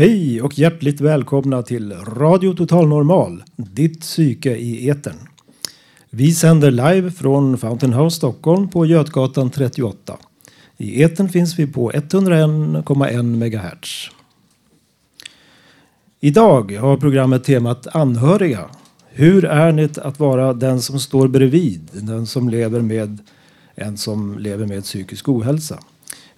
Hej och hjärtligt välkomna till Radio Total Normal, ditt psyke i etern. Vi sänder live från Fountain House Stockholm på Götgatan 38. I etern finns vi på 101,1 MHz. Idag har programmet temat anhöriga. Hur är det att vara den som står bredvid, den som lever med en som lever med psykisk ohälsa?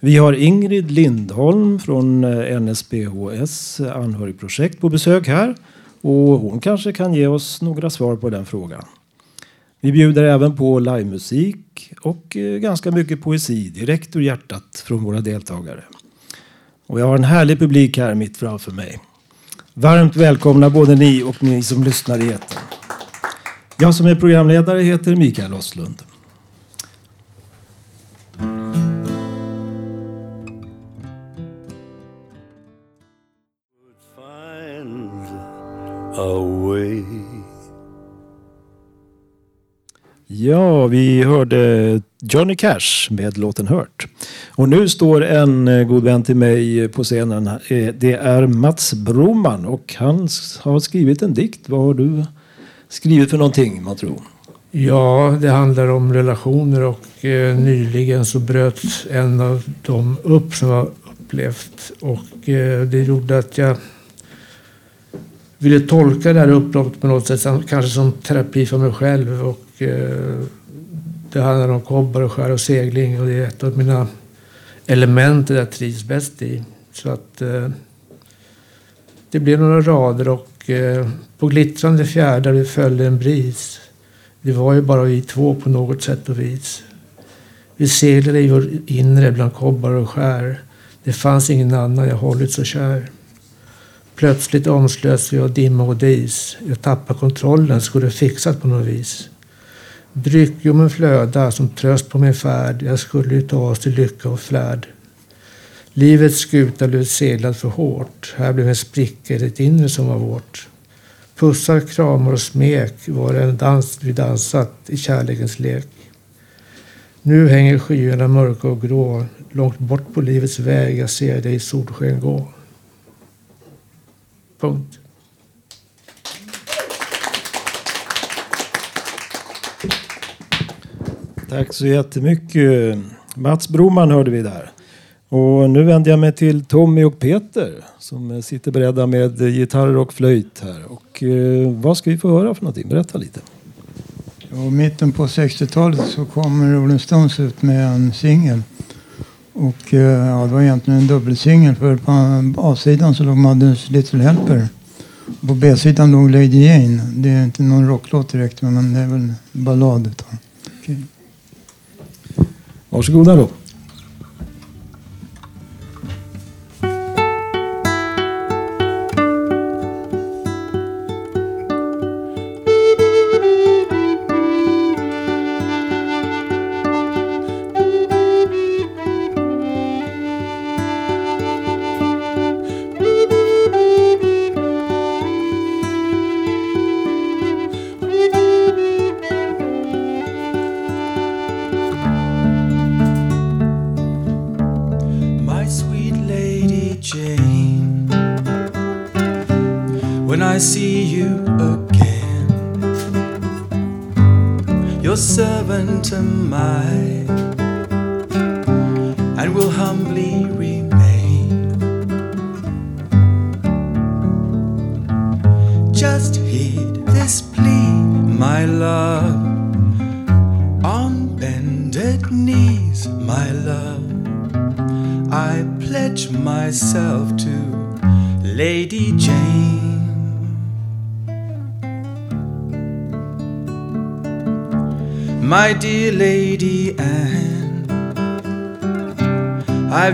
Vi har Ingrid Lindholm från eh, NSBHS anhörigprojekt på besök här. Och hon kanske kan ge oss några svar på den frågan. Vi bjuder även på livemusik och eh, ganska mycket poesi direkt ur hjärtat från våra deltagare. Och jag har en härlig publik här mitt framför mig. Varmt välkomna både ni och ni som lyssnar i etern. Jag som är programledare heter Mikael Oslund. A way. Ja, vi hörde Johnny Cash med låten Hurt. Och nu står en eh, god vän till mig på scenen. Eh, Det är Mats Broman och han har skrivit en dikt. Vad har du skrivit för någonting, man tror? Ja, det handlar om relationer och eh, nyligen så bröts en av dem upp som jag upplevt. Och eh, det gjorde att jag ville tolka det här upploppet på något sätt, kanske som terapi för mig själv. Och, eh, det handlar om kobbar och skär och segling och det är ett av mina element jag trivs bäst i. Så att eh, det blev några rader och eh, på glittrande fjärdar följde en bris. Det var ju bara vi två på något sätt och vis. Vi seglade i vår inre bland kobbar och skär. Det fanns ingen annan jag hållit så kär. Plötsligt omslöts vi av dimma och dis. Jag tappade kontrollen, skulle fixat på något vis. Dryckljummen flöda som tröst på min färd. Jag skulle ju ta oss till lycka och flärd. Livets skuta blev seglad för hårt. Här blev en spricka i det inre som var vårt. Pussar, kramar och smek var en dans vi dansat i kärlekens lek. Nu hänger skyarna mörka och grå. Långt bort på livets väg jag ser dig i solsken gå. Punkt. Tack så jättemycket. Mats Broman hörde vi där. Och nu vänder jag mig till Tommy och Peter som sitter beredda med gitarrer och flöjt här. Och eh, vad ska vi få höra för någonting? Berätta lite. Och mitten på 60-talet så kom Rolling Stones ut med en singel. Och eh, ja, det var egentligen en dubbelsingel för på A-sidan så låg Mother's Little Helper. På B-sidan låg Lady Jane. Det är inte någon rocklåt direkt men det är väl en ballad. utav. Varsågoda då. my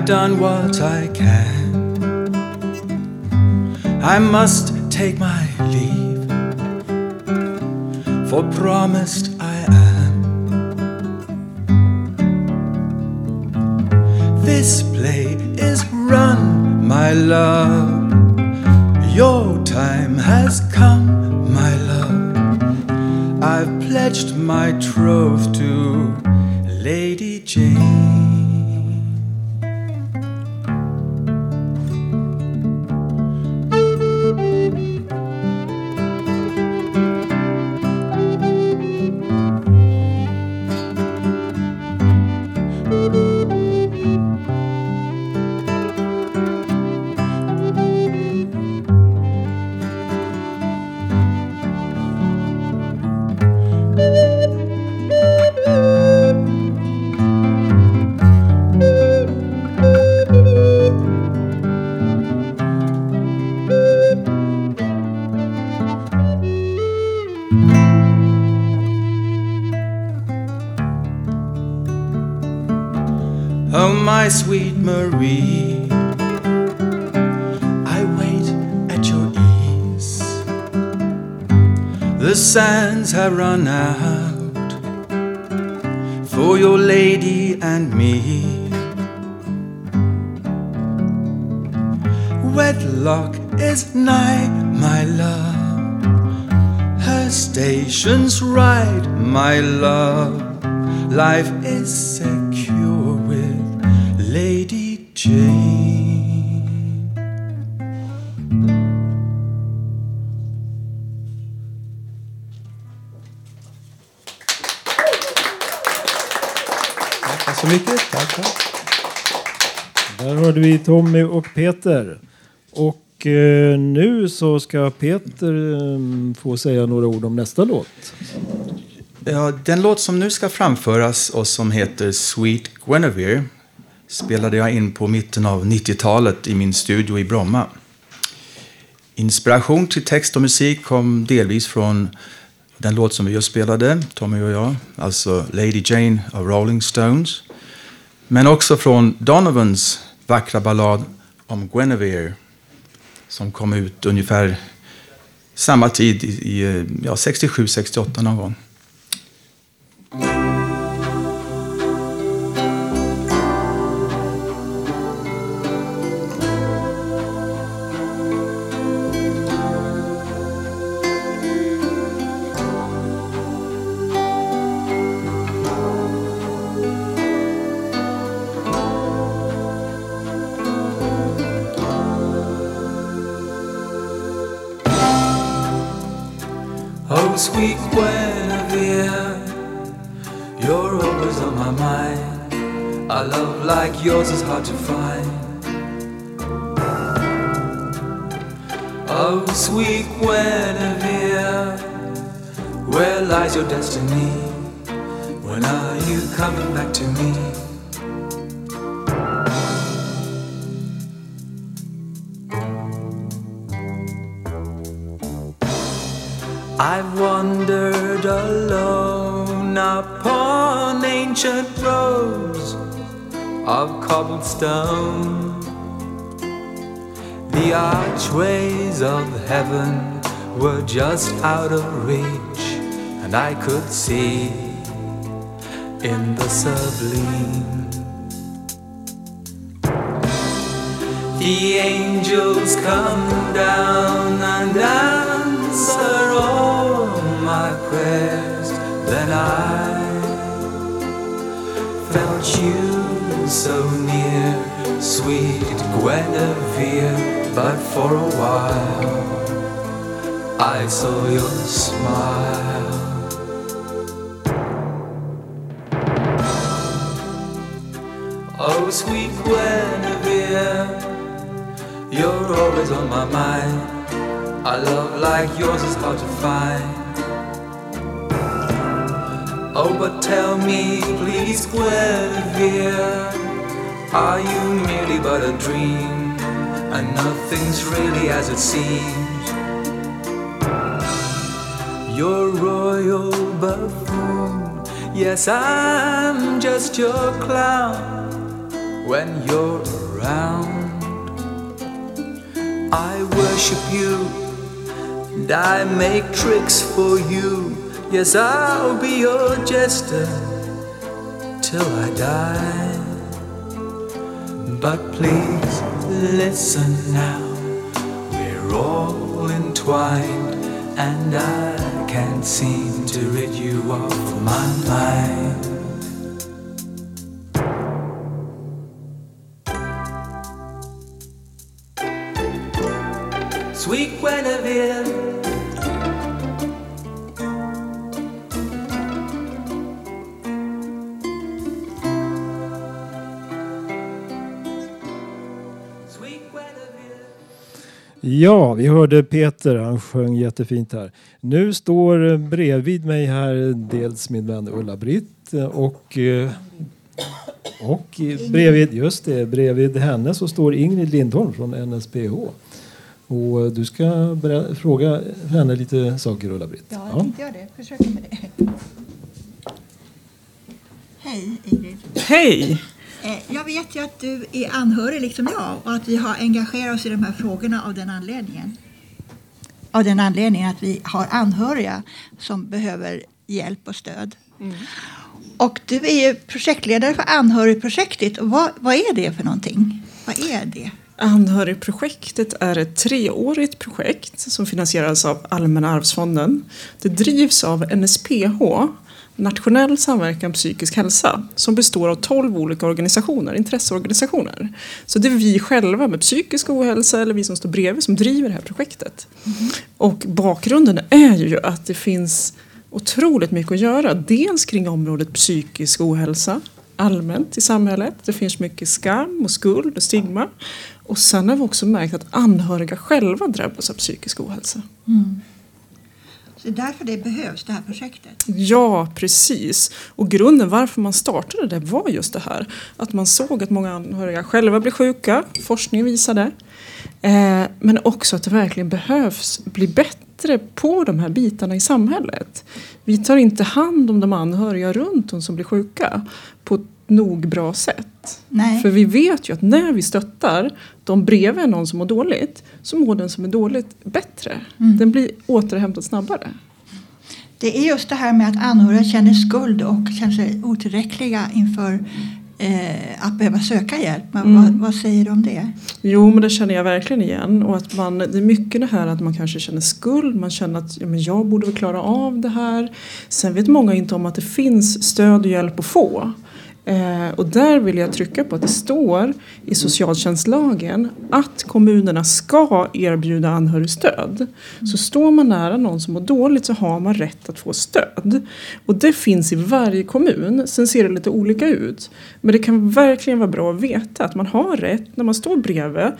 done what I can. I must take my leave, for promised run out for your lady and me. Wedlock is nigh, my love. Her station's right, my love. Life is secure Tommy och Peter. Och eh, nu så ska Peter eh, få säga några ord om nästa låt. Ja, den låt som nu ska framföras och som heter Sweet Guinevere spelade jag in på mitten av 90-talet i min studio i Bromma. Inspiration till text och musik kom delvis från den låt som vi just spelade, Tommy och jag, alltså Lady Jane av Rolling Stones. Men också från Donovans vackra ballad om Guinevere som kom ut ungefär samma tid, i, i ja, 67-68 någon gång. Out of reach, and I could see in the sublime. The angels come down and answer all my prayers. Then I felt you so near, sweet Guinevere. But for a while, I saw your smile. Oh, sweet Guinevere. You're always on my mind. A love like yours is hard to find. Oh, but tell me, please, Guinevere, are you merely but a dream, and nothing's really as it seems? You're royal buffoon, yes, I'm just your clown when you're around. I worship you and I make tricks for you. Yes, I'll be your jester till I die. But please listen now, we're all entwined, and I can't seem to rid you of my mind. Ja, vi hörde Peter, han sjöng jättefint här. Nu står bredvid mig här dels min vän Ulla-Britt och, eh, och bredvid, just det, bredvid henne så står Ingrid Lindholm från NSPH. Och du ska fråga henne lite saker Ulla-Britt. Ja, jag tänkte göra det. Försöka med det. Hej Ingrid. Hej! Eh, Jag vet ju att du är anhörig liksom jag och att vi har engagerat oss i de här frågorna av den anledningen. Av den anledningen att vi har anhöriga som behöver hjälp och stöd. Och du är ju projektledare för anhörigprojektet. Vad, vad är det för någonting? Vad är det? Anhörigprojektet är ett treårigt projekt som finansieras av Allmänna arvsfonden. Det drivs av NSPH, Nationell samverkan psykisk hälsa, som består av 12 olika organisationer, intresseorganisationer. Så det är vi själva med psykisk ohälsa eller vi som står bredvid som driver det här projektet. Och bakgrunden är ju att det finns otroligt mycket att göra. Dels kring området psykisk ohälsa allmänt i samhället. Det finns mycket skam och skuld och stigma. Och sen har vi också märkt att anhöriga själva drabbas av psykisk ohälsa. Så det är därför det behövs, det här projektet. Ja, precis. Och grunden varför man startade det var just det här. Att man såg att många anhöriga själva blir sjuka. Forskning visade. Eh, men också att det verkligen behövs bli bättre på de här bitarna i samhället. Vi tar inte hand om de anhöriga runt om som blir sjuka på ett nog bra sätt. Nej. För vi vet ju att när vi stöttar de bredvid någon som mår dåligt så mår den som är dåligt bättre. Den blir återhämtad snabbare. Det är just det här med att anhöriga känner skuld och känner sig otillräckliga inför eh, att behöva söka hjälp. Men Mm. vad, vad säger du om det? Jo, men det känner jag verkligen igen. Och att man, det är mycket det här att man kanske känner skuld. Man känner att ja, men jag borde väl klara av det här. Sen vet många inte om att det finns stöd och hjälp att få. Eh, och där vill jag trycka på att det står i socialtjänstlagen att kommunerna ska erbjuda anhörigstöd. Så står man nära någon som mår dåligt så har man rätt att få stöd. Och det finns i varje kommun. Sen ser det lite olika ut. Men det kan verkligen vara bra att veta att man har rätt när man står bredvid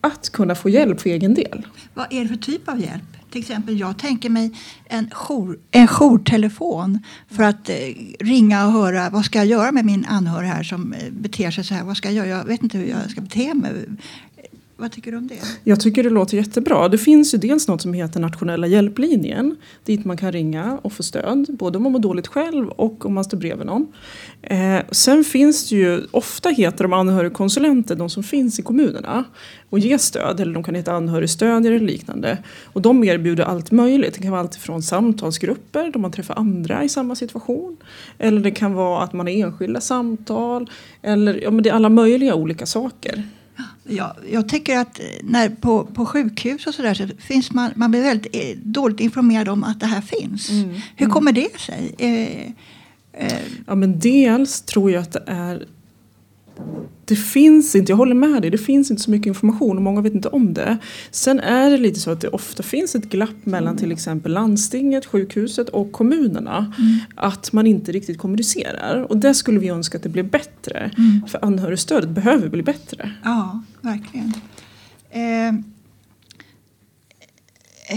att kunna få hjälp för egen del. Vad är det för typ av hjälp? Till exempel jag tänker mig en, jour, en jourtelefon för att eh, ringa och höra vad ska jag göra med min anhörig här som eh, beter sig så här. Vad ska jag göra? Jag vet inte hur jag ska bete mig. Vad tycker du om det? Jag tycker det låter jättebra. Det finns ju dels något som heter nationella hjälplinjen dit man kan ringa och få stöd. Både om man mår dåligt själv och om man står bredvid någon. Eh, sen finns det ju, ofta heter de anhörigkonsulenter, de som finns i kommunerna och ger stöd. Eller de kan heta anhörigstödjare eller liknande. Och de erbjuder allt möjligt. Det kan vara allt från samtalsgrupper där man träffar andra i samma situation. Eller det kan vara att man har enskilda samtal. Eller ja, men det är alla möjliga olika saker. Jag, jag tycker att eh, när på, på sjukhus och sådär så finns man, man blir väldigt eh, dåligt informerad om att det här finns. Mm. Hur kommer det sig? Eh, eh, Ja men dels tror jag att det är det finns inte, jag håller med dig, det finns inte så mycket information och många vet inte om det. Sen är det lite så att det ofta finns ett glapp mellan till exempel landstinget, sjukhuset och kommunerna. Att man inte riktigt kommunicerar och det skulle vi önska att det blev bättre. För anhörigstödet behöver bli bättre. Ja, verkligen. Eh,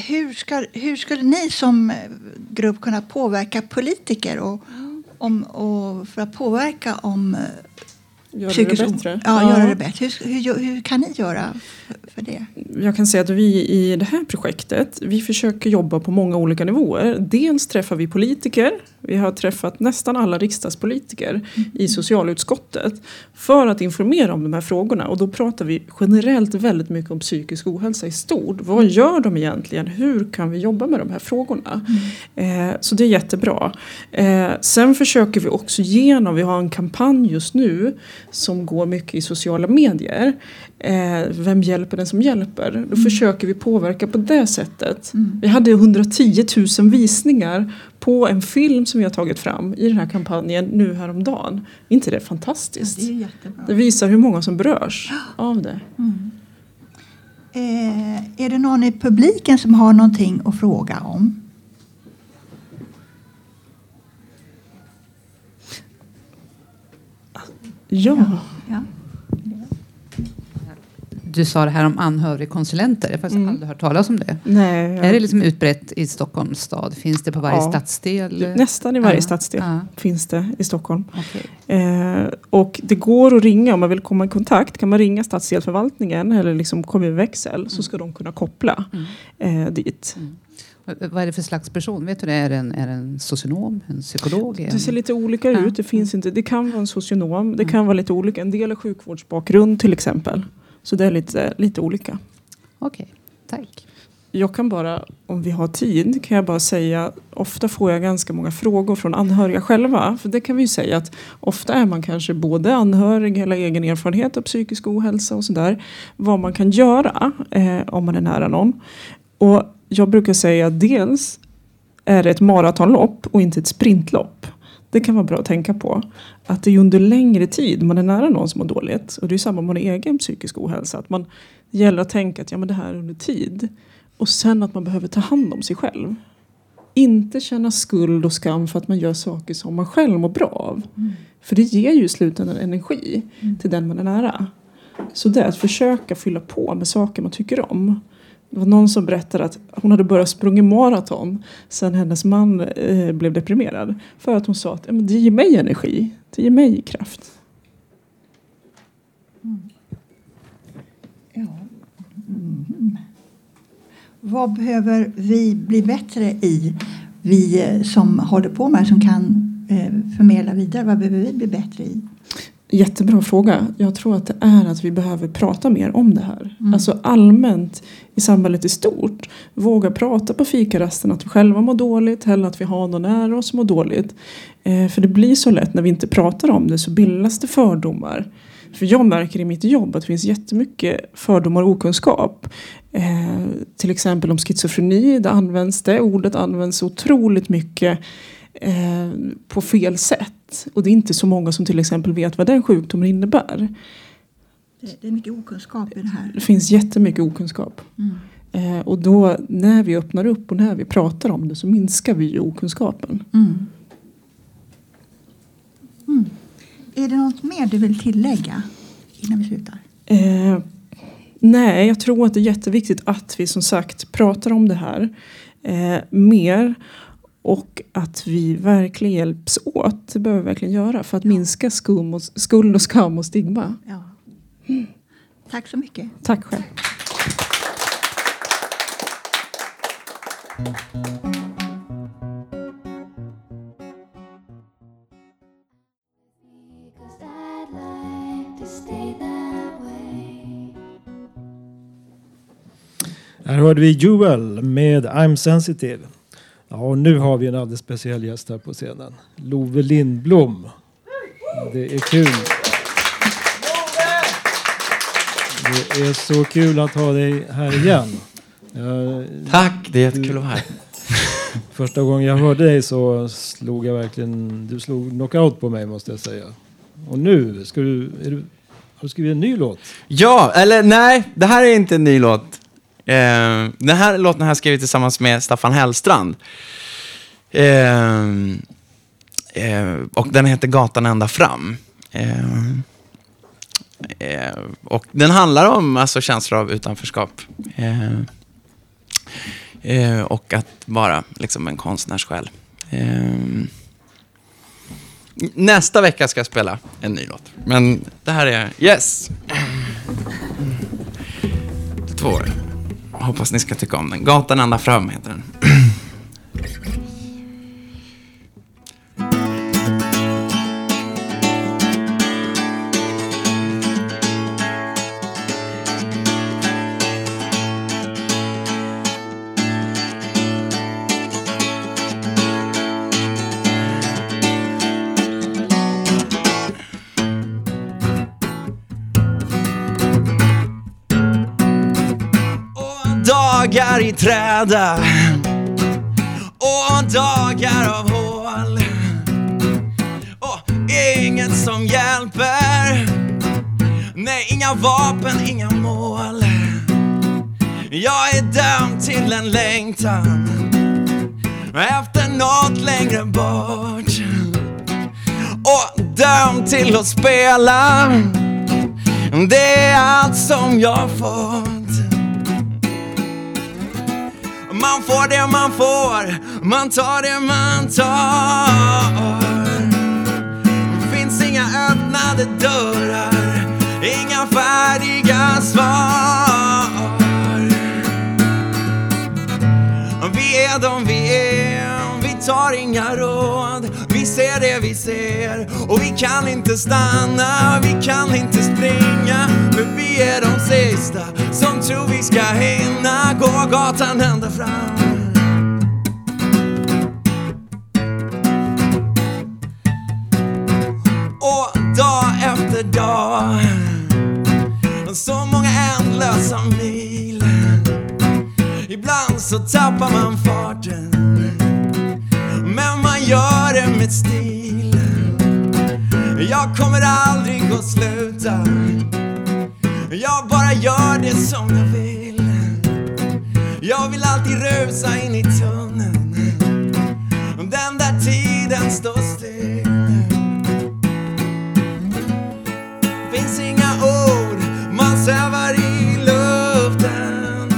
hur, ska, hur skulle ni som eh, grupp kunna påverka politiker och, om, och för att påverka om Gör det psykisk o- bättre. Ja, göra det bättre. Hur, hur, hur kan ni göra? för det? Jag kan säga att vi i det här projektet, vi försöker jobba på många olika nivåer. Dels träffar vi politiker, vi har träffat nästan alla riksdagspolitiker i socialutskottet för att informera om de här frågorna. Och då pratar vi generellt väldigt mycket om psykisk ohälsa i stort. Vad gör de egentligen? Hur kan vi jobba med de här frågorna? Eh, så det är jättebra. Eh, sen försöker vi också genom, vi har en kampanj just nu som går mycket i sociala medier. Eh, vem hjälper den som hjälper? Då försöker vi påverka på det sättet. Vi hade 110 000 visningar på en film som vi har tagit fram i den här kampanjen nu häromdagen. Är inte det fantastiskt? Det är jättebra. Det visar hur många som berörs av det. Eh, är det någon i publiken som har någonting att fråga om? Ja. Ja. Du sa det här om anhörigkonsulenter. Jag har faktiskt Mm. aldrig hört talas om det. Nej, Är det liksom utbrett i Stockholms stad? Finns det på varje Ja. stadsdel? Nästan i varje Ja. stadsdel Ja. finns det i Stockholm. Okej. Eh, och det går att ringa om man vill komma i kontakt. Kan man ringa stadsdelsförvaltningen eller liksom kommunväxel så ska de kunna koppla eh, dit. V- Vad är det för slags person? Vet du det? Är det en, är det en socionom? En psykolog? Det ser lite olika Ja. ut. Det, finns inte, det kan vara en socionom. Det kan vara lite olika. En del är sjukvårdsbakgrund till exempel. Så det är lite, lite olika. Okej, tack. Jag kan bara, om vi har tid, kan jag bara säga ofta får jag ganska många frågor från anhöriga själva. För det kan vi ju säga att ofta är man kanske både anhörig eller egen erfarenhet av psykisk ohälsa och sådär. Vad man kan göra eh, om man är nära någon. Och jag brukar säga att dels är det ett maratonlopp och inte ett sprintlopp. Det kan vara bra att tänka på. Att det är under längre tid man är nära någon som mår dåligt. Och det är samma med egen psykisk ohälsa. Att man det gäller att tänka att ja, men det här är under tid. Och sen att man behöver ta hand om sig själv. Inte känna skuld och skam för att man gör saker som man själv mår bra av. För det ger ju i slutändan energi till den man är nära. Så det är att försöka fylla på med saker man tycker om. Det var någon som berättade att hon hade börjat springa maraton sen hennes man eh, blev deprimerad. För att hon sa att det ger mig energi, det ger mig kraft. Mm. Ja. Mm. Vad behöver vi bli bättre i? Vi eh, som håller på med det, som kan eh, förmedla vidare. Vad behöver vi bli bättre i? Jättebra fråga. Jag tror att det är att vi behöver prata mer om det här. Alltså allmänt i samhället i stort. Våga prata på fikarasten att vi själva mår dåligt eller att vi har någon nära oss som mår dåligt. Eh, för det blir så lätt när vi inte pratar om det så bildas det fördomar. För jag märker i mitt jobb att det finns jättemycket fördomar och okunskap. Eh, till exempel om schizofreni, det används det. Ordet används otroligt mycket eh, på fel sätt. Och det är inte så många som till exempel vet vad den sjukdomen innebär. Det, är mycket okunskap i det här. Det finns jättemycket okunskap. Mm. Eh, och då när vi öppnar upp och när vi pratar om det så minskar vi okunskapen. Mm. Mm. Är det något mer du vill tillägga innan vi slutar? Eh, nej, jag tror att det är jätteviktigt att vi som sagt pratar om det här eh, mer. Och att vi verkligen hjälps åt. Det behöver vi verkligen göra för att minska skum och, skuld och skam och stigma. Ja. Tack så mycket. Tack själv. Här hörde vi Joel med I'm sensitive. Ja, och nu har vi en alldeles speciell gäst här på scenen. Love Lindblom. Det är kul. Det är så kul att ha dig här igen. Jag- Tack, det är jättekul att vara här. Första gången jag hörde dig så slog jag verkligen, du slog knockout på mig måste jag säga. Och nu, ska du, är du, har du skrivit en ny låt? Ja, eller nej, det här är inte en ny låt. Eh, den här låten har jag skrivit tillsammans med Staffan Hellstrand. Eh, eh, och den heter Gatan ända fram. Eh, eh, och den handlar om alltså, känslor av utanförskap. Eh, eh, och att vara liksom en konstnärssjäl. Eh, nästa vecka ska jag spela en ny låt. Men det här är, yes! två. år. Hoppas ni ska tycka om den. Gatan ända fram heter den. Dagar i träda. Och dagar av hål. Och inget som hjälper. Nej, inga vapen, inga mål. Jag är dömd till en längtan. Efter något längre bort. Och dömd till att spela. Det är allt som jag fått man får det man får, man tar det man tar. Finns inga öppnade dörrar, inga färdiga svar. Vi är de vi är, vi tar inga råd. Vi ser det vi ser och vi kan inte stanna, vi kan inte springa. För vi är de sista som tror vi ska hinna gå. Gatan ända fram. Och dag efter dag så många ändlösa mil. Ibland så tappar man farten Men man gör det med stil. Jag kommer aldrig att sluta. Jag bara gör det som jag vill. Jag vill alltid rusa in i tunneln. Den där tiden står still. Finns inga ord, man svävar i luften.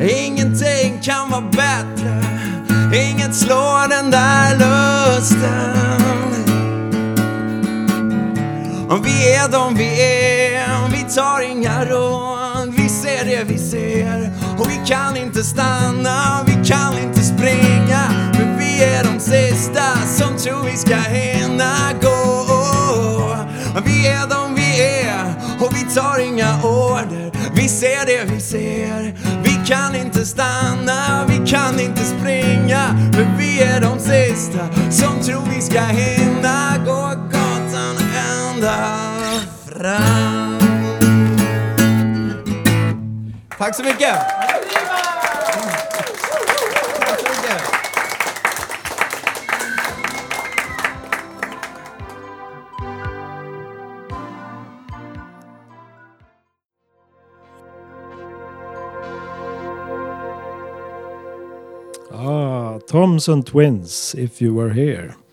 Ingenting kan vara bättre. Inget slår den där lusten. Vi är de vi är, vi tar inga råd. Vi ser det vi ser och vi kan inte stanna Vi kan inte springa. Men vi är de sista som tror vi ska hinna gå. Vi är de vi är och vi tar inga order Vi ser det vi ser Vi kan inte stanna, vi kan inte springa. Men vi är de sista som tror vi ska hinna ända fram Tack så mycket! Tack så mycket! Ah, Thompson Twins, If You Were Here.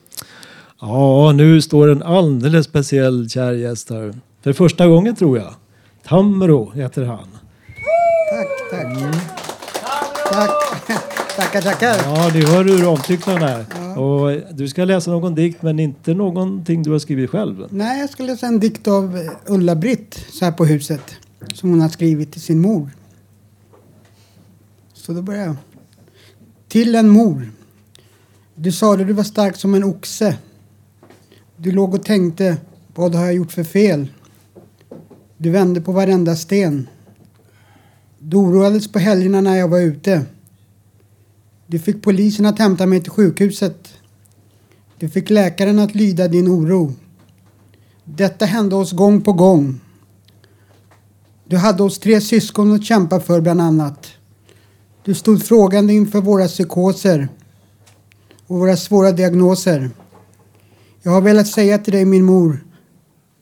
Ja, nu står en alldeles speciell kär gäst här. För första gången tror jag. Tamro heter han. Tack, tack. Tack. Tackar, tackar. Ja, ni hör hur omtyckt han är. Och du ska läsa någon dikt men inte någonting du har skrivit själv. Nej, jag ska läsa en dikt av eh, Ulla-Britt så här på huset. Som hon har skrivit till sin mor. Så då börjar jag. Till en mor. Du sade du var stark som en oxe. Du låg och tänkte, vad har jag gjort för fel? Du vände på varenda sten. Du oroades på helgerna när jag var ute. Du fick polisen att hämta mig till sjukhuset. Du fick läkaren att lyda din oro. Detta hände oss gång på gång. Du hade oss tre syskon att kämpa för bland annat. Du stod frågande inför våra psykoser och våra svåra diagnoser. Jag har velat säga till dig min mor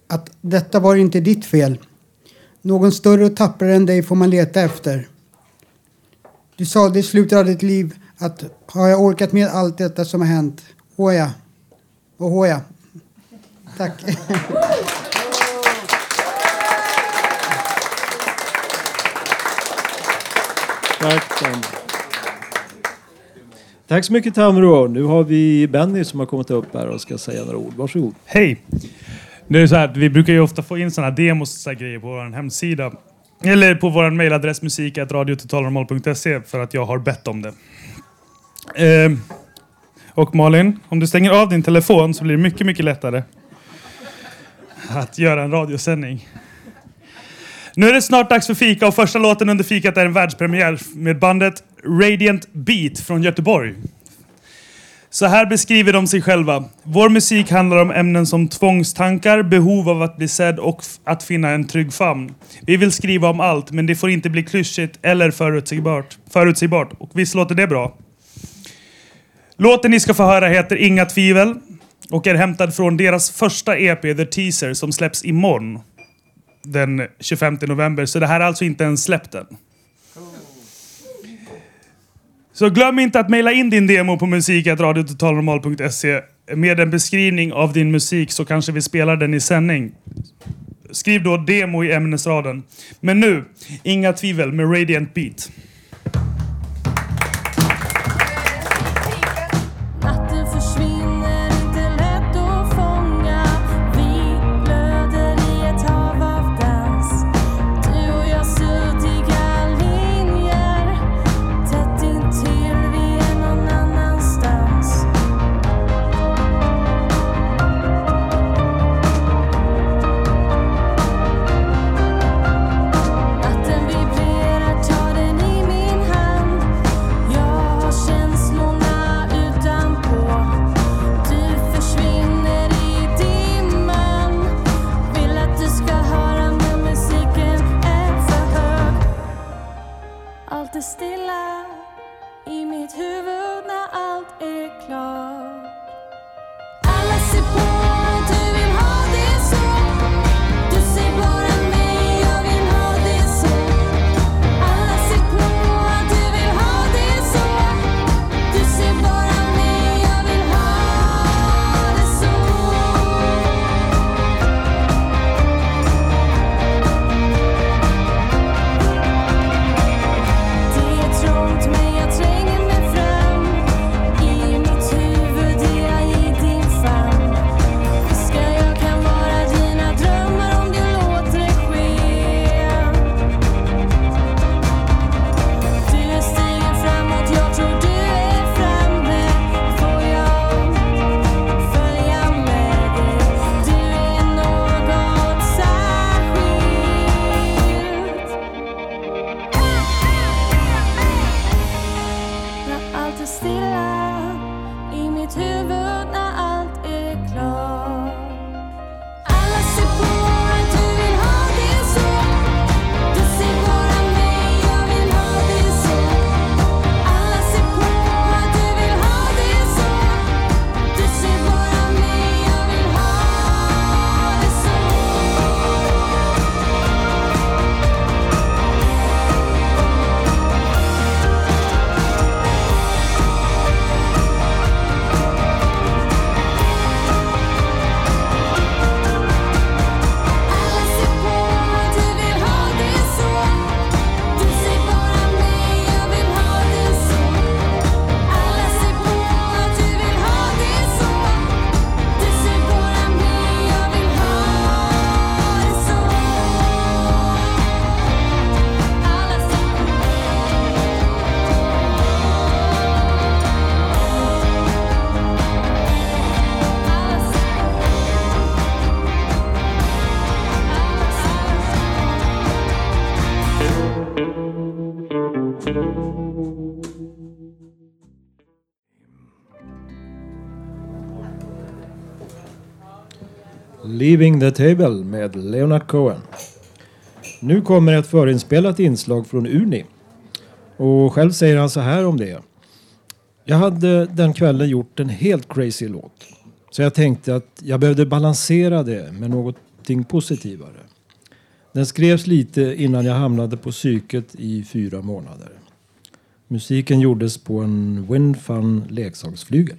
att detta var inte ditt fel. Någon större och tapprare än dig får man leta efter. Du sade i slutet av ditt liv att har jag orkat med allt detta som har hänt? Åja. Och håja. Tack. Tack Tom. Tack så mycket Tamro. Nu har vi Benny som har kommit upp här och ska säga några ord. Varsågod. Hej! Det är så här vi brukar ju ofta få in sådana demos och så här grejer på vår hemsida. Eller på vår mejladress musik.radiototalnormal.se för att jag har bett om det. Eh, och Malin, om du stänger av din telefon så blir det mycket, mycket lättare att göra en radiosändning. Nu är det snart dags för fika och första låten under fikat är en världspremiär med bandet Radiant Beat från Göteborg. Så här beskriver de sig själva. Vår musik handlar om ämnen som tvångstankar, behov av att bli sedd och att finna en trygg famn. Vi vill skriva om allt, men det får inte bli klyschigt eller förutsägbart. förutsägbart. Och visst låter det bra? Låten ni ska få höra heter Inga tvivel och är hämtad från deras första EP, The Teaser, som släpps imorgon. Den 25 november, så det här är alltså inte ens släppt än. Så glöm inte att mejla in din demo på musik.radiototalnormal.se med en beskrivning av din musik så kanske vi spelar den i sändning. Skriv då demo i ämnesraden. Men nu, inga tvivel med Radiant Beat. Leaving the Table med Leonard Cohen. Nu kommer ett förinspelat inslag från Uni. Och själv säger han så här om det. Jag hade den kvällen gjort en helt crazy låt. Så jag tänkte att jag behövde balansera det med någonting positivare. Den skrevs lite innan jag hamnade på psyket i fyra månader. Musiken gjordes på en Windfun leksaksflygel.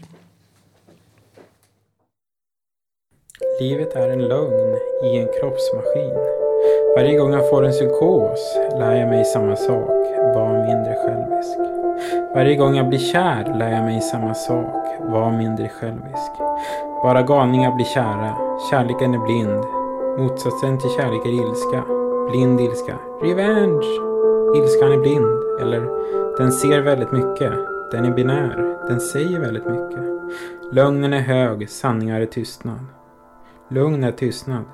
Livet är en lögn i en kroppsmaskin. Varje gång jag får en psykos lär jag mig samma sak, var mindre självisk. Varje gång jag blir kär lär jag mig samma sak, var mindre självisk. Bara galningar blir kära, kärleken är blind. Motsatsen till kärlek är ilska. Blind ilska. Revenge! Ilskan är blind. Eller, den ser väldigt mycket. Den är binär. Den säger väldigt mycket. Lögnen är hög, sanningar är tystnad. Lugn är tystnad.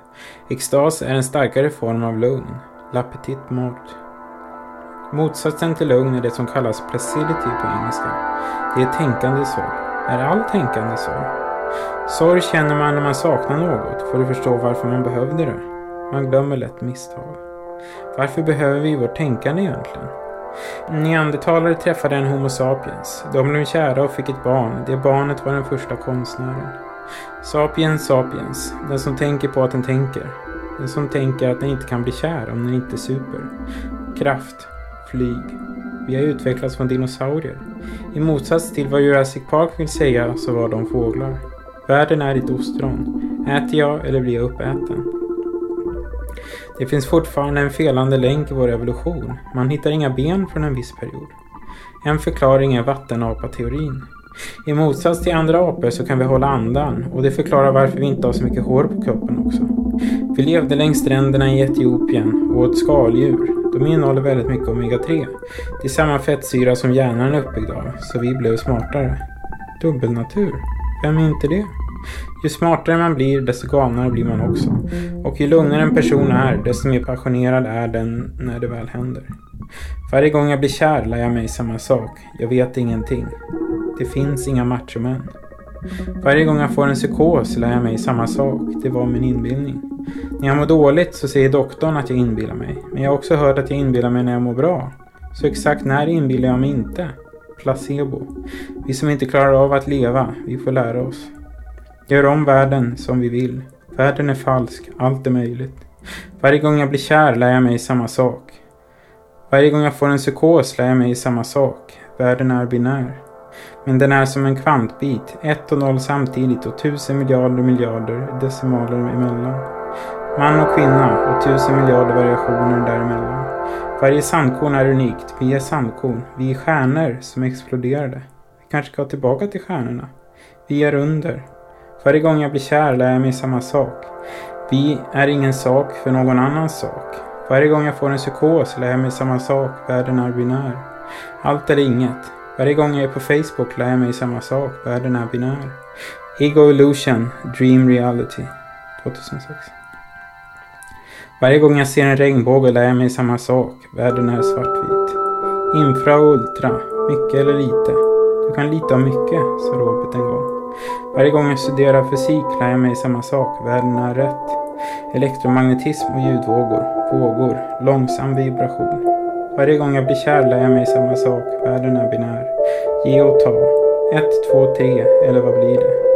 Extas är en starkare form av lugn. La petite mort. Motsatsen till lugn är det som kallas placidity på engelska. Det är tänkande sorg. Är all tänkande sorg? Sorg känner man när man saknar något för att förstå varför man behövde det. Man glömmer lätt misstag. Varför behöver vi vårt tänkande egentligen? Neandertalare träffade en Homo sapiens. De blev kära och fick ett barn. Det barnet var den första konstnären. Sapiens sapiens. Den som tänker på att den tänker. Den som tänker att den inte kan bli kär om den inte super. Kraft. Flyg. Vi har utvecklats från dinosaurier. I motsats till vad Jurassic Park vill säga så var de fåglar. Världen är ett ostron. Äter jag eller blir jag uppäten? Det finns fortfarande en felande länk i vår evolution. Man hittar inga ben från en viss period. En förklaring är vattenapateorin. I motsats till andra apor så kan vi hålla andan och det förklarar varför vi inte har så mycket hår på kroppen också. Vi levde längs stränderna i Etiopien och åt skaldjur. De innehåller väldigt mycket omega-3. Det är samma fettsyra som hjärnan är uppbyggd av, så vi blev smartare. Dubbelnatur? Vem är inte det? Ju smartare man blir, desto galnare blir man också. Och ju lugnare en person är, desto mer passionerad är den när det väl händer. Varje gång jag blir kär lär jag mig samma sak. Jag vet ingenting. Det finns inga machomän. Varje gång jag får en psykos lär jag mig samma sak. Det var min inbildning. När jag mår dåligt så säger doktorn att jag inbillar mig. Men jag har också hört att jag inbillar mig när jag mår bra. Så exakt när inbillar jag mig inte? Placebo. Vi som inte klarar av att leva, vi får lära oss. Gör om världen som vi vill. Världen är falsk, allt är möjligt. Varje gång jag blir kär lär jag mig samma sak. Varje gång jag får en psykos lär jag mig samma sak. Världen är binär. Men den är som en kvantbit, ett och noll samtidigt och tusen miljarder miljarder decimaler emellan. Man och kvinna och tusen miljarder variationer däremellan. Varje sandkorn är unikt. Vi är sandkorn. Vi är stjärnor som exploderade. Vi kanske ska tillbaka till stjärnorna. Vi är under. Varje gång jag blir kär lär jag mig samma sak. Vi är ingen sak för någon annans sak. Varje gång jag får en psykos lär jag mig samma sak. Världen är binär. Allt eller inget. Varje gång jag är på Facebook lär jag mig samma sak. Världen är binär. Ego Illusion, Dream Reality. 2006. Varje gång jag ser en regnbåge lär jag mig samma sak. Världen är svartvit. Infra och ultra. Mycket eller lite. Du kan lita om mycket, sa Robert en gång. Varje gång jag studerar fysik lär jag mig samma sak. Världen är rätt. Elektromagnetism och ljudvågor. Vågor. Långsam vibration. Varje gång jag blir kär lär jag mig samma sak. Världen är binär. Ge och ta. Ett, två, tre. Eller vad blir det?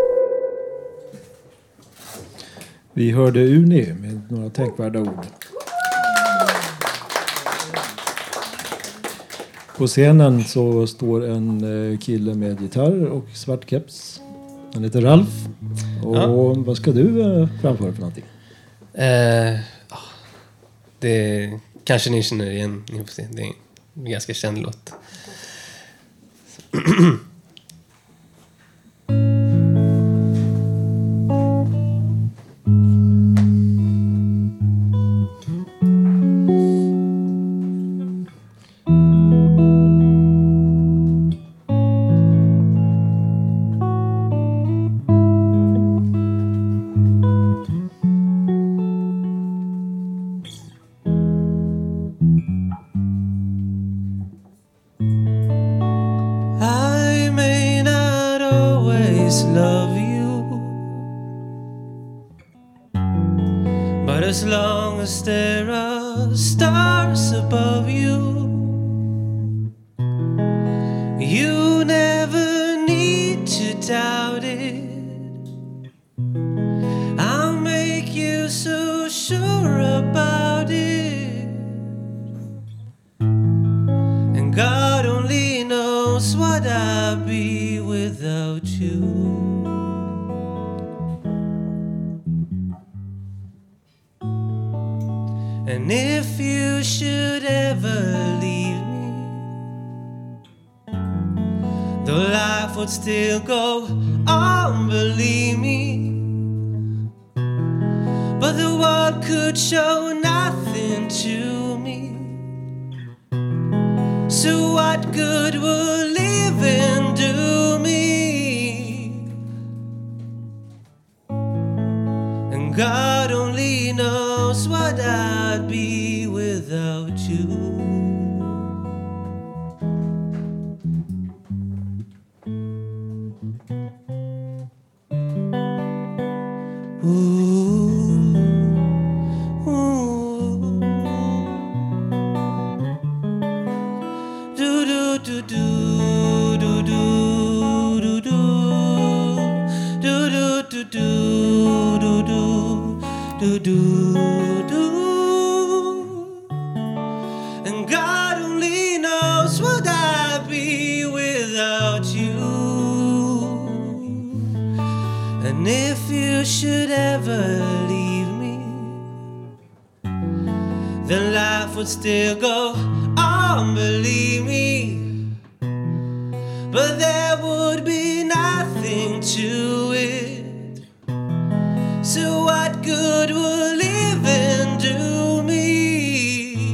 Vi hörde Uni med några tänkvärda ord. På scenen så står en eh, kille med gitarr och svart keps. Han heter Ralf. Och Ja. vad ska du eh, framföra för någonting? Eh, ja, det kanske ni känner igen. Ni får se. Det är en ganska känd låt. Do do do do do do. Do do do do do do. Do and God only knows what I'd be without you. And if you should ever leave me then life would still go on, believe me. But there would be nothing to it. So, what good would living do me?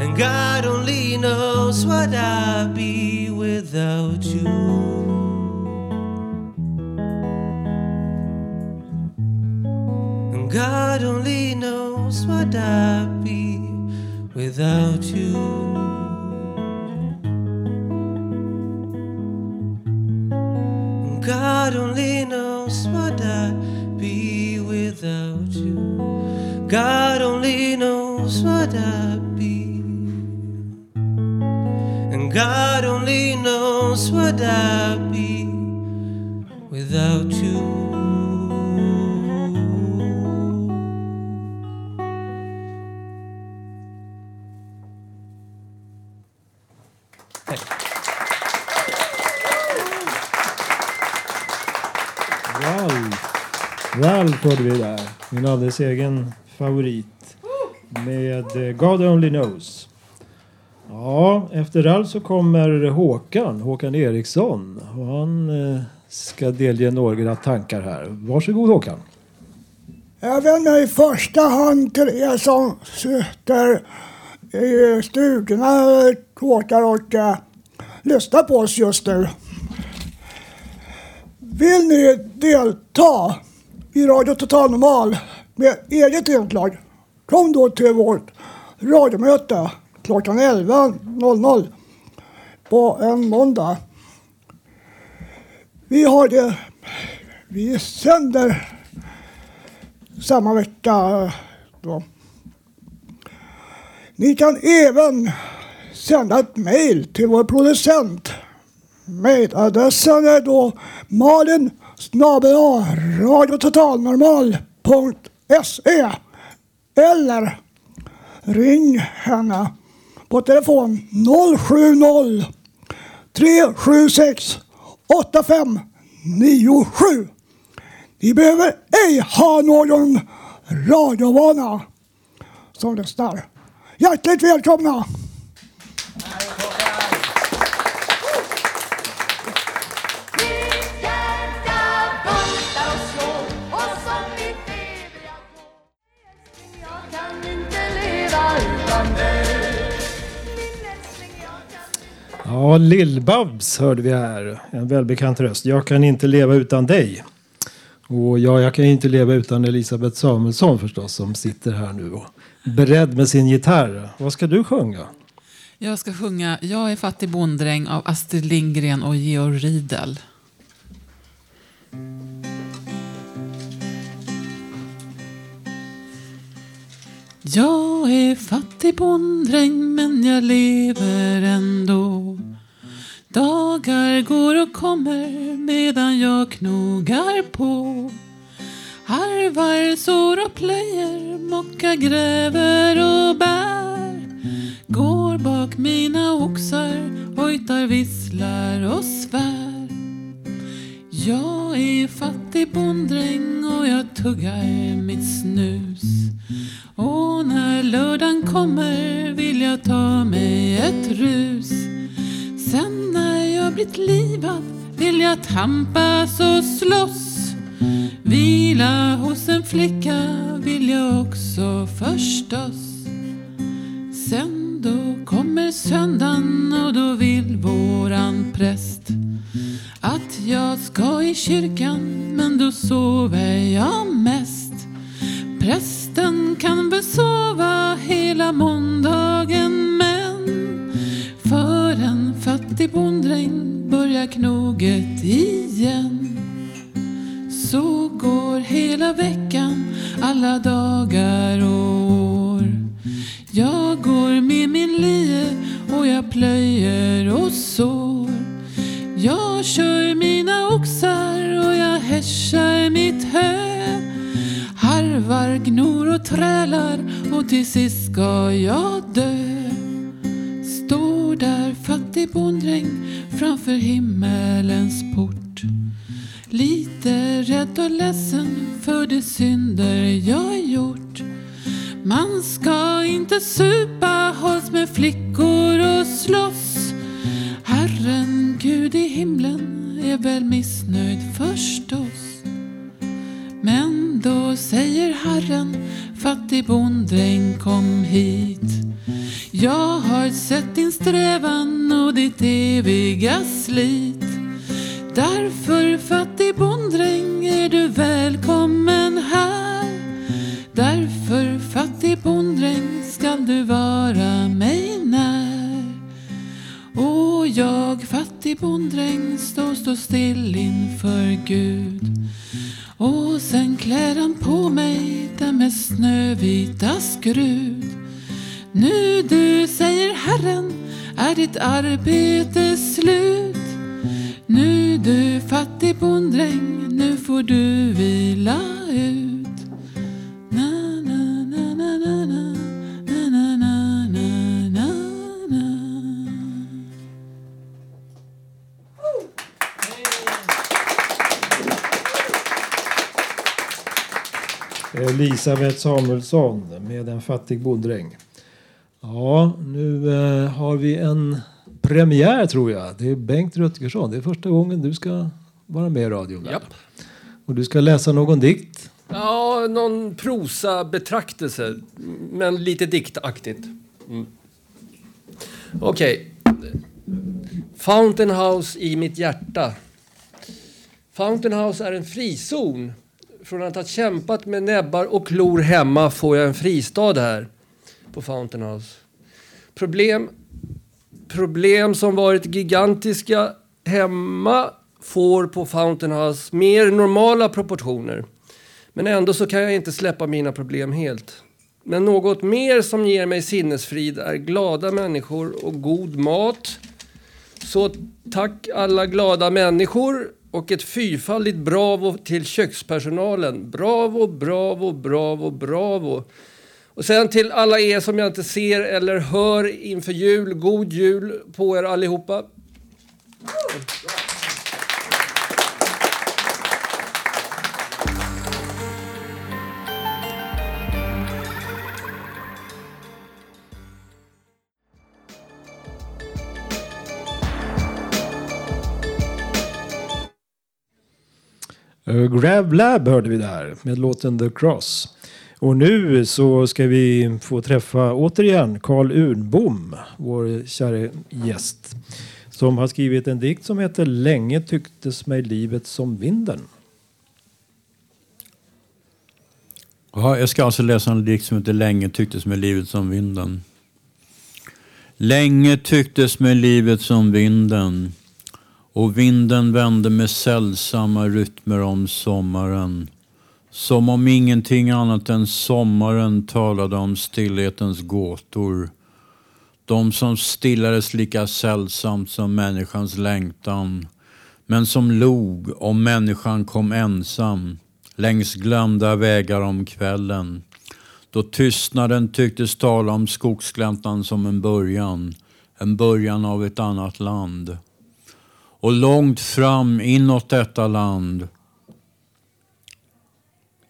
And God only knows what I'd be without you. And God only knows what I'd be without you. Knows I'd be without you. Ralf. Ralf hörde vi där. Min alldeles egen favorit. Med eh, God Only Knows. Ja, efter Ralf så kommer Håkan, Håkan Eriksson. Och han eh, ska delge några tankar här. Varsågod Håkan. Jag vänder i första hand till er som sitter i stugorna tårtar och uh, lyssnar på oss just nu. Vill ni delta i Radio Total Normal med eget inslag? Kom då till vårt radiomöte klockan 11.00 på en måndag. Vi har det, vi sänder samma vecka då. Ni kan även sända ett mejl till vår producent. Mejladressen är då malin radiototalnormal.se eller ring henne på telefon 070 376 8597. Ni behöver ej ha någon radiovana som lyssnar. Hjärtligt välkomna! Ja, Lill-Babs hörde vi här. En välbekant röst. Jag kan inte leva utan dig. Och ja, jag kan inte leva utan Elisabeth Samuelsson förstås som sitter här nu och beredd med sin gitarr. Vad ska du sjunga? Jag ska sjunga Jag är fattig bonddräng av Astrid Lindgren och Georg Riedel. Jag är fattig bonddräng men jag lever ändå. Dagar går och kommer medan jag knogar på. Harvar, sår och plöjer, mockar, gräver och bär. Går bak mina oxar, hojtar, visslar och svär. Jag är fattig bonddräng och jag tuggar mitt snus. Och när lördagen kommer vill jag ta mig ett rus. Sen när jag blivit livad vill jag tampas och slåss. Vila hos en flicka vill jag också förstås. sen då kommer söndagen och då vill våran präst att jag ska i kyrkan men då sover jag mest. Prästen kan väl sova hela måndagen men för en fattig bonddräng börjar knoget igen. Så går hela veckan, alla dagar och år. Jag går med min lie och jag plöjer och sår. Jag kör mina oxar och jag hässjar mitt hö. Harvar, gnor och trälar och till sist ska jag dö. Står där fattig bonddräng framför himmelens port. Lite rädd och ledsen för de synder jag gjort. Man ska inte supa, hålls med flickor och slåss. Herren Gud i himlen är väl missnöjd förstås. Men då säger Herren, fattig bonddräng kom hit. Jag har sett din strävan och ditt eviga slit. Därför fattig bonddräng är du välkommen här. Därför fattig bonddräng skall du vara mig när. Och jag fattig bonddräng står stå still inför Gud. Och sen klär han på mig den med snövita skrud. Nu du, säger Herren, är ditt arbete slut. Nu du fattig bonddräng, nu får du vila ut. Na, na, na, na, na, na. Elisabeth Samuelsson med En fattig bonddräng. Ja, nu eh, har vi en premiär tror jag. Det är Bengt Rutgersson. Det är första gången du ska vara med i radion. Japp. Och du ska läsa någon dikt. Ja, någon prosa betraktelse, men lite diktaktigt. Mm. Okej. Fountain House i mitt hjärta. Fountain House är en frizon. Från att ha kämpat med näbbar och klor hemma får jag en fristad här på Fountain House. Problem, problem som varit gigantiska hemma får på Fountain House mer normala proportioner. Men ändå så kan jag inte släppa mina problem helt. Men något mer som ger mig sinnesfrid är glada människor och god mat. Så tack alla glada människor och ett fyrfaldigt bravo till kökspersonalen. Bravo, bravo, bravo, bravo. Och sen till alla er som jag inte ser eller hör inför jul, god jul på er allihopa. Eh, Grab Lab hörde vi där med låten The Cross. Och nu så ska vi få träffa återigen Carl Urnbom, vår kära gäst. Som har skrivit en dikt som heter Länge tycktes mig livet som vinden. Ja, jag ska alltså läsa en dikt som heter Länge tycktes mig livet som vinden. Länge tycktes mig livet som vinden och vinden vände med sällsamma rytmer om sommaren. Som om ingenting annat än sommaren talade om stillhetens gåtor. De som stillades lika sällsamt som människans längtan. Men som log om människan kom ensam längs glömda vägar om kvällen. Då tystnaden tycktes tala om skogsgläntan som en början. En början av ett annat land. Och långt fram inåt detta land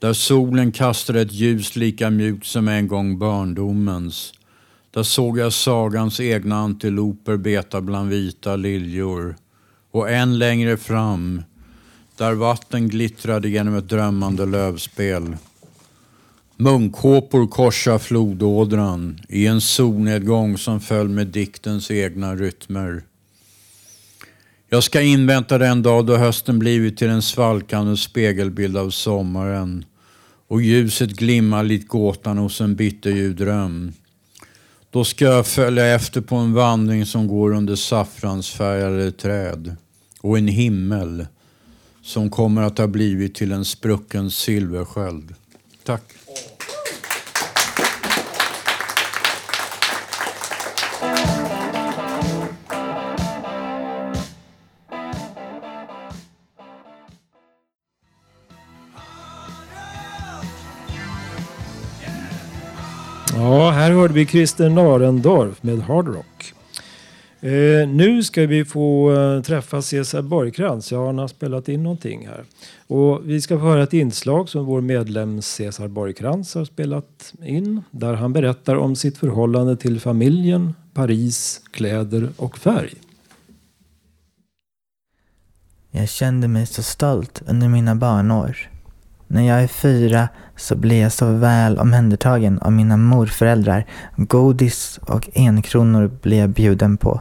där solen kastade ett ljus lika mjukt som en gång barndomens. Där såg jag sagans egna antiloper beta bland vita liljor. Och än längre fram, där vatten glittrade genom ett drömmande lövspel. Munkhåpor korsar flodådran i en solnedgång som föll med diktens egna rytmer. Jag ska invänta den dag då hösten blivit till en svalkande spegelbild av sommaren och ljuset glimmar likt gåtan hos en bitterljuv dröm. Då ska jag följa efter på en vandring som går under saffransfärgade träd och en himmel som kommer att ha blivit till en sprucken silversköld. Tack. Ja, här hörde vi Christer Narendorf med Hard Rock. Eh, nu ska vi få eh, träffa Cesar Borgkrantz. Ja, han har spelat in någonting här. Och vi ska få höra ett inslag som vår medlem Cesar Borgkrantz har spelat in. Där han berättar om sitt förhållande till familjen, Paris, kläder och färg. Jag kände mig så stolt under mina barnår. När jag är fyra så blir jag så väl omhändertagen av mina morföräldrar. Godis och enkronor blir jag bjuden på.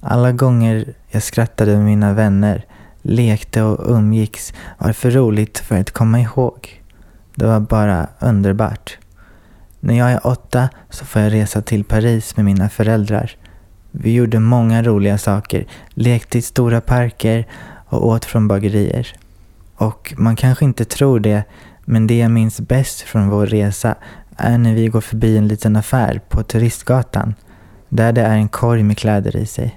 Alla gånger jag skrattade med mina vänner, lekte och umgicks var för roligt för att komma ihåg. Det var bara underbart. När jag är åtta så får jag resa till Paris med mina föräldrar. Vi gjorde många roliga saker, lekte i stora parker och åt från bagerier. Och man kanske inte tror det, men det jag minns bäst från vår resa är när vi går förbi en liten affär på turistgatan, där det är en korg med kläder i sig.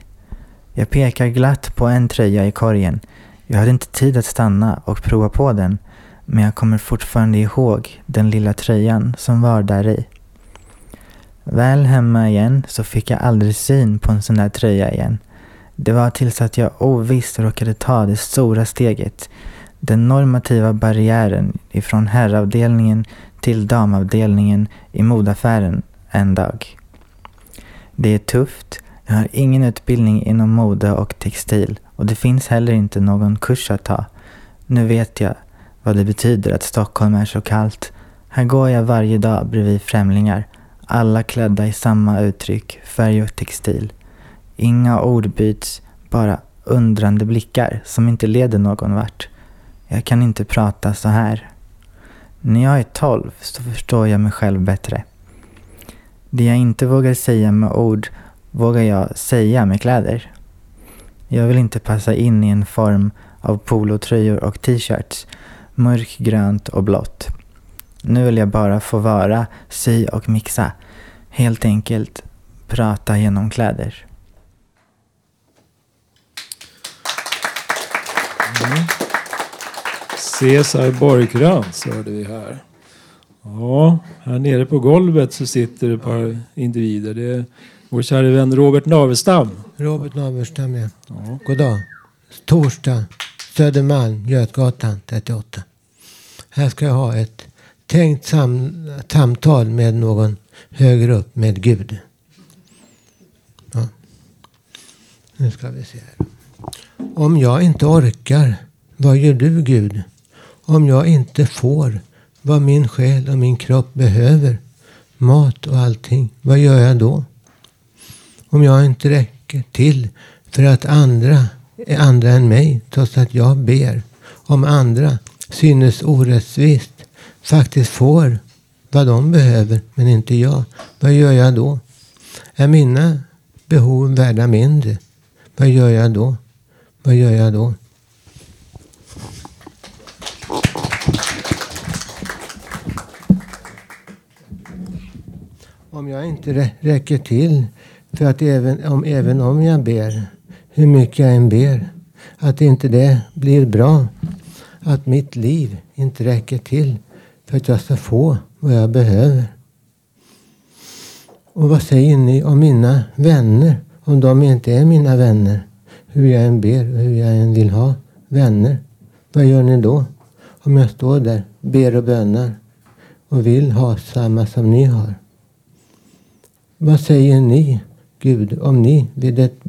Jag pekar glatt på en tröja i korgen. Jag hade inte tid att stanna och prova på den, men jag kommer fortfarande ihåg den lilla tröjan som var där i. Väl hemma igen så fick jag aldrig syn på en sån där tröja igen. Det var tills att jag ovisst råkade ta det stora steget. Den normativa barriären ifrån herravdelningen till damavdelningen i modaffären en dag. Det är tufft. Jag har ingen utbildning inom mode och textil och det finns heller inte någon kurs att ta. Nu vet jag vad det betyder att Stockholm är så kallt. Här går jag varje dag bredvid främlingar. Alla klädda i samma uttryck, färg och textil. Inga ord byts, bara undrande blickar som inte leder någon vart. Jag kan inte prata så här. När jag är 12 så förstår jag mig själv bättre. Det jag inte vågar säga med ord vågar jag säga med kläder. Jag vill inte passa in i en form av polotröjor och t-shirts, mörkgrönt och blått. Nu vill jag bara få vara, sy och mixa. Helt enkelt prata genom kläder. Mm. Cesar Borgkrantz hörde vi här. Ja, här nere på golvet så sitter ett par individer. Det är vår kära vän Robert Navestam. Robert Naverstam, ja. God dag. Torsdag, Södermalm, Götgatan 38. Här ska jag ha ett tänkt sam samtal med någon högre upp, med Gud. Ja. Nu ska vi se här. Om jag inte orkar, vad gör du Gud? Om jag inte får vad min själ och min kropp behöver, mat och allting, vad gör jag då? Om jag inte räcker till för att andra är andra än mig, trots att jag ber. Om andra synes orättvist faktiskt får vad de behöver, men inte jag. Vad gör jag då? Är mina behov värda mindre? Vad gör jag då? Vad gör jag då? Om jag inte rä- räcker till för att även om, även om jag ber, hur mycket jag än ber, att inte det blir bra. Att mitt liv inte räcker till för att jag ska få vad jag behöver. Och vad säger ni om mina vänner? Om de inte är mina vänner? Hur jag än ber och hur jag än vill ha vänner. Vad gör ni då? Om jag står där, ber och bönar och vill ha samma som ni har. Vad säger ni, Gud, om ni vid ett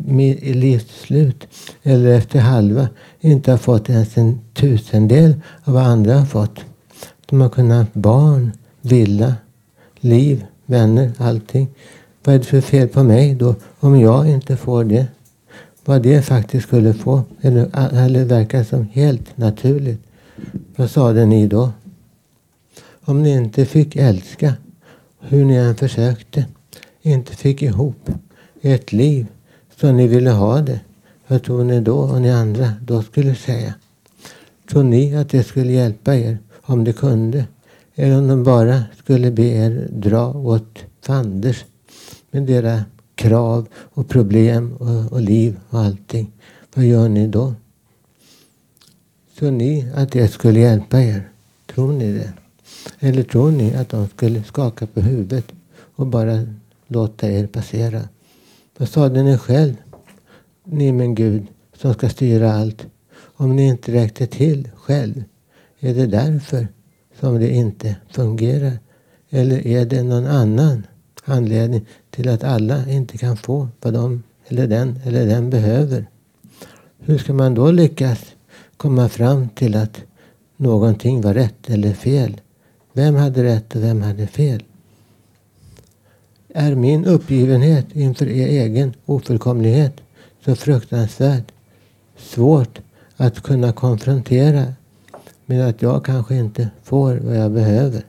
livsslut eller efter halva inte har fått ens en tusendel av vad andra har fått? De har kunnat ha barn, villa, liv, vänner, allting. Vad är det för fel på mig då om jag inte får det? Vad det faktiskt skulle få, eller, eller verkar som helt naturligt. Vad sade ni då? Om ni inte fick älska, hur ni än försökte, inte fick ihop ett liv som ni ville ha det, vad tror ni då och ni andra då skulle säga? Tror ni att det skulle hjälpa er om det kunde? Eller om de bara skulle be er dra åt fanders med deras krav och problem och, och liv och allting. Vad gör ni då? Tror ni att det skulle hjälpa er? Tror ni det? Eller tror ni att de skulle skaka på huvudet och bara låta er passera? Vad sade ni själv? Ni min Gud som ska styra allt. Om ni inte räckte till själv, är det därför som det inte fungerar? Eller är det någon annan anledning till att alla inte kan få vad de eller den eller den behöver? Hur ska man då lyckas komma fram till att någonting var rätt eller fel? Vem hade rätt och vem hade fel? Är min uppgivenhet inför er egen ofullkomlighet så fruktansvärt svårt att kunna konfrontera med att jag kanske inte får vad jag behöver?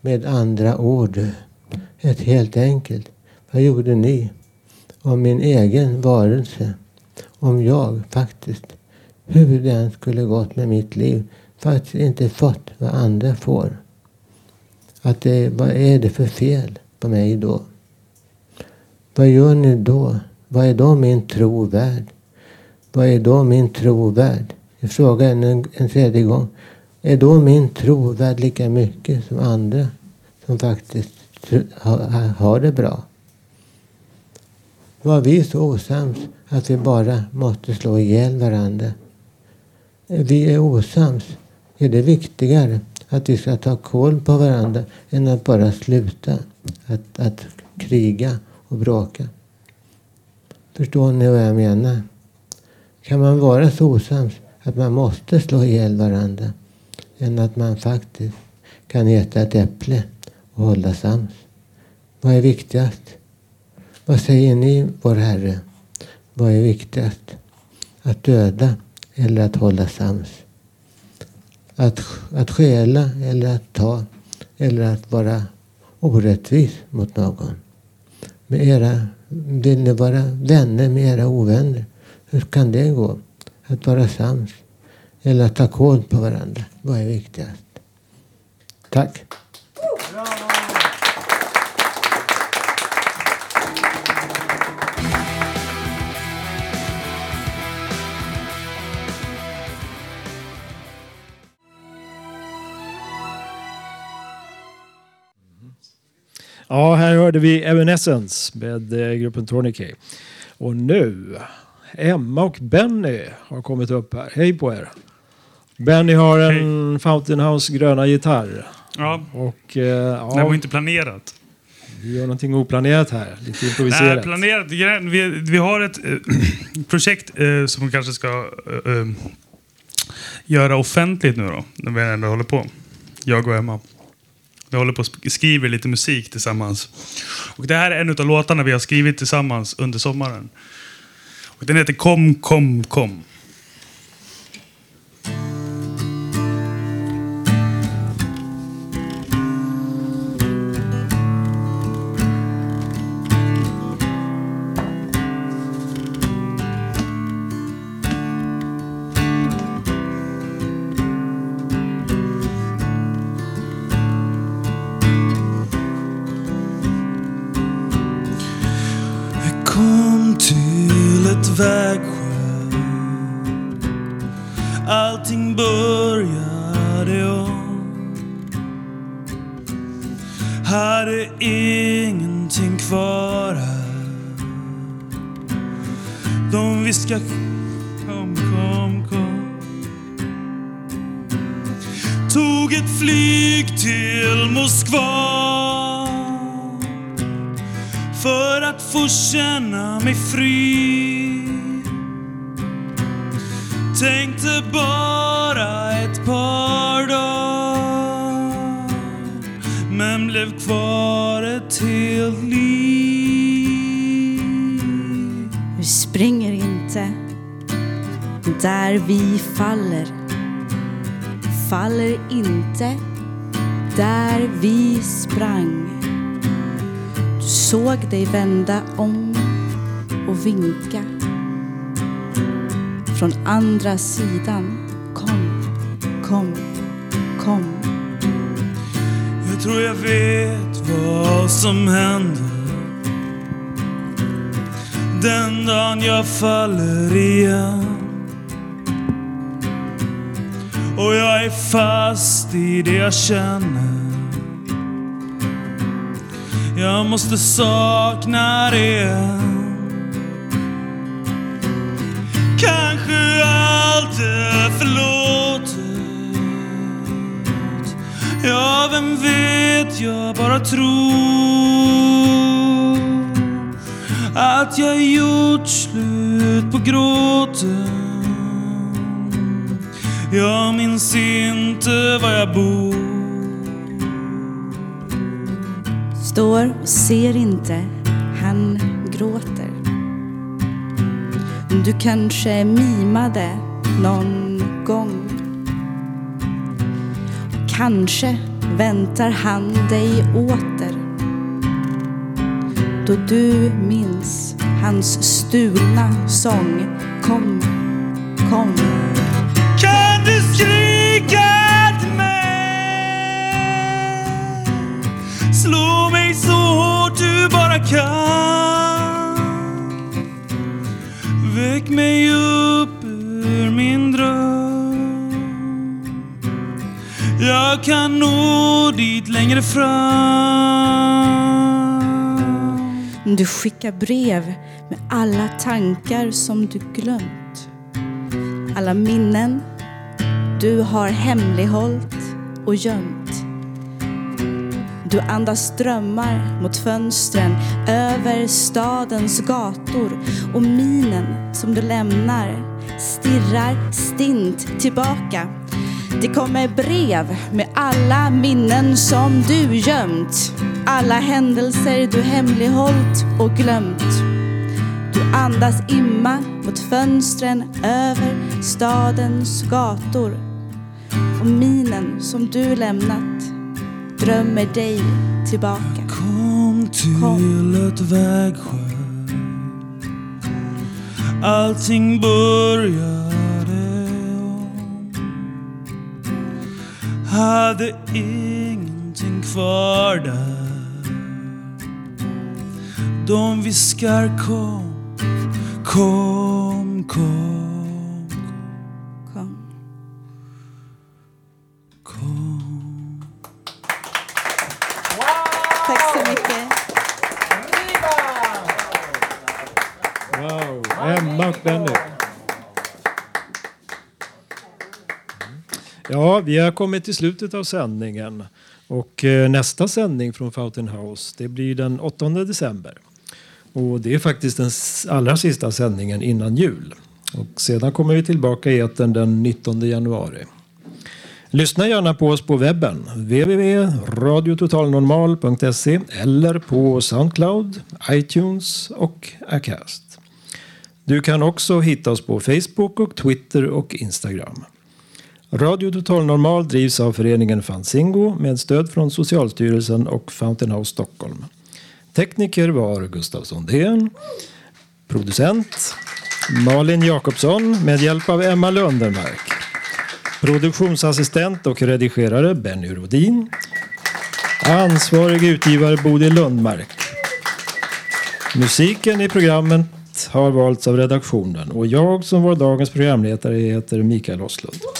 Med andra ord, ett helt enkelt. Vad gjorde ni om min egen varelse? Om jag faktiskt, hur det än skulle gått med mitt liv, faktiskt inte fått vad andra får. Att det, vad är det för fel på mig då? Vad gör ni då? Vad är då min tro värd? Vad är då min tro värd? Jag frågar en, en tredje gång. Är då min tro värd lika mycket som andra som faktiskt har det bra? Var vi så osams att vi bara måste slå ihjäl varandra? Vi är osams. Är det viktigare att vi ska ta koll på varandra än att bara sluta att, att kriga och bråka? Förstår ni vad jag menar? Kan man vara så osams att man måste slå ihjäl varandra än att man faktiskt kan äta ett äpple och hålla sams? Vad är viktigast? Vad säger ni, vår Herre? Vad är viktigast? Att döda eller att hålla sams? Att, att stjäla eller att ta? Eller att vara orättvis mot någon? Med era, vill ni vara vänner med era ovänner? Hur kan det gå? Att vara sams? Eller att ta kod på varandra? Vad är viktigast? Tack. Ja, här hörde vi Evanescence med eh, gruppen Tourniquet. Och nu, Emma och Benny har kommit upp här. Hej på er! Benny har en Fountain House gröna gitarr. Ja. Och, eh, ja, Det var inte planerat. Vi gör någonting oplanerat här. Lite Nej, improviserat. planerat. Grejen- Vi, vi har ett eh, projekt eh, som vi kanske ska eh, göra offentligt nu då, när vi ändå håller på. Jag och Emma. Vi håller på och skriver lite musik tillsammans. Och det här är en av låtarna vi har skrivit tillsammans under sommaren. Och den heter Kom, kom, kom. Vägsjö vägskäl Allting började om. Hade ingenting kvar här. De viskar kom, kom, kom. Tog ett flyg till Moskva. För att få känna mig fri. Tänkte bara ett par dagar kvar ett helt liv. Vi springer inte där vi faller. Faller inte där vi sprang. Du såg dig vända om och vinka. Från andra sidan. Kom, kom, kom. Jag tror jag vet vad som händer den dagen jag faller igen. Och jag är fast i det jag känner. Jag måste sakna det. Kanske allt är förlåtet. Ja, vem vet, jag bara tror att jag gjort slut på gråten. Jag minns inte var jag bor. Står och ser inte, han gråter. Du kanske mimade någon gång. Kanske väntar han dig åter. Då du minns hans stulna sång. Kom, kom. Kan du skrika till mig? Slå mig så hårt du bara kan. Väck mig upp ur min dröm. Jag kan nå dit längre fram. Du skickar brev med alla tankar som du glömt. Alla minnen du har hemlighållit och gömt. Du andas drömmar mot fönstren över stadens gator och minen som du lämnar stirrar stint tillbaka. Det kommer brev med alla minnen som du gömt. Alla händelser du hemlighållit och glömt. Du andas imma mot fönstren över stadens gator. Och minen som du lämnat drömmer dig tillbaka. Kom till ett vägskäl. Allting började om. Hade ingenting kvar där. De viskar kom, kom, kom. Ja, vi har kommit till slutet av sändningen. Och eh, nästa sändning från Fountain House det blir den 8 december. Och det är faktiskt den allra sista sändningen innan jul. Och sedan kommer vi tillbaka i etern den 19 januari. Lyssna gärna på oss på webben, www.radiototalnormal.se eller på Soundcloud, iTunes och Acast. Du kan också hitta oss på Facebook och Twitter och Instagram. Radio Total Normal drivs av föreningen Fanzingo med stöd från Socialstyrelsen och Fountain House Stockholm. Tekniker var Gustav Sondén. Producent Malin Jakobsson med hjälp av Emma Lundermark. Produktionsassistent och redigerare Benny Rodin. Ansvarig utgivare Bodil Lundmark. Musiken i programmet har valts av redaktionen och jag som var dagens programledare heter Mikael Oslund.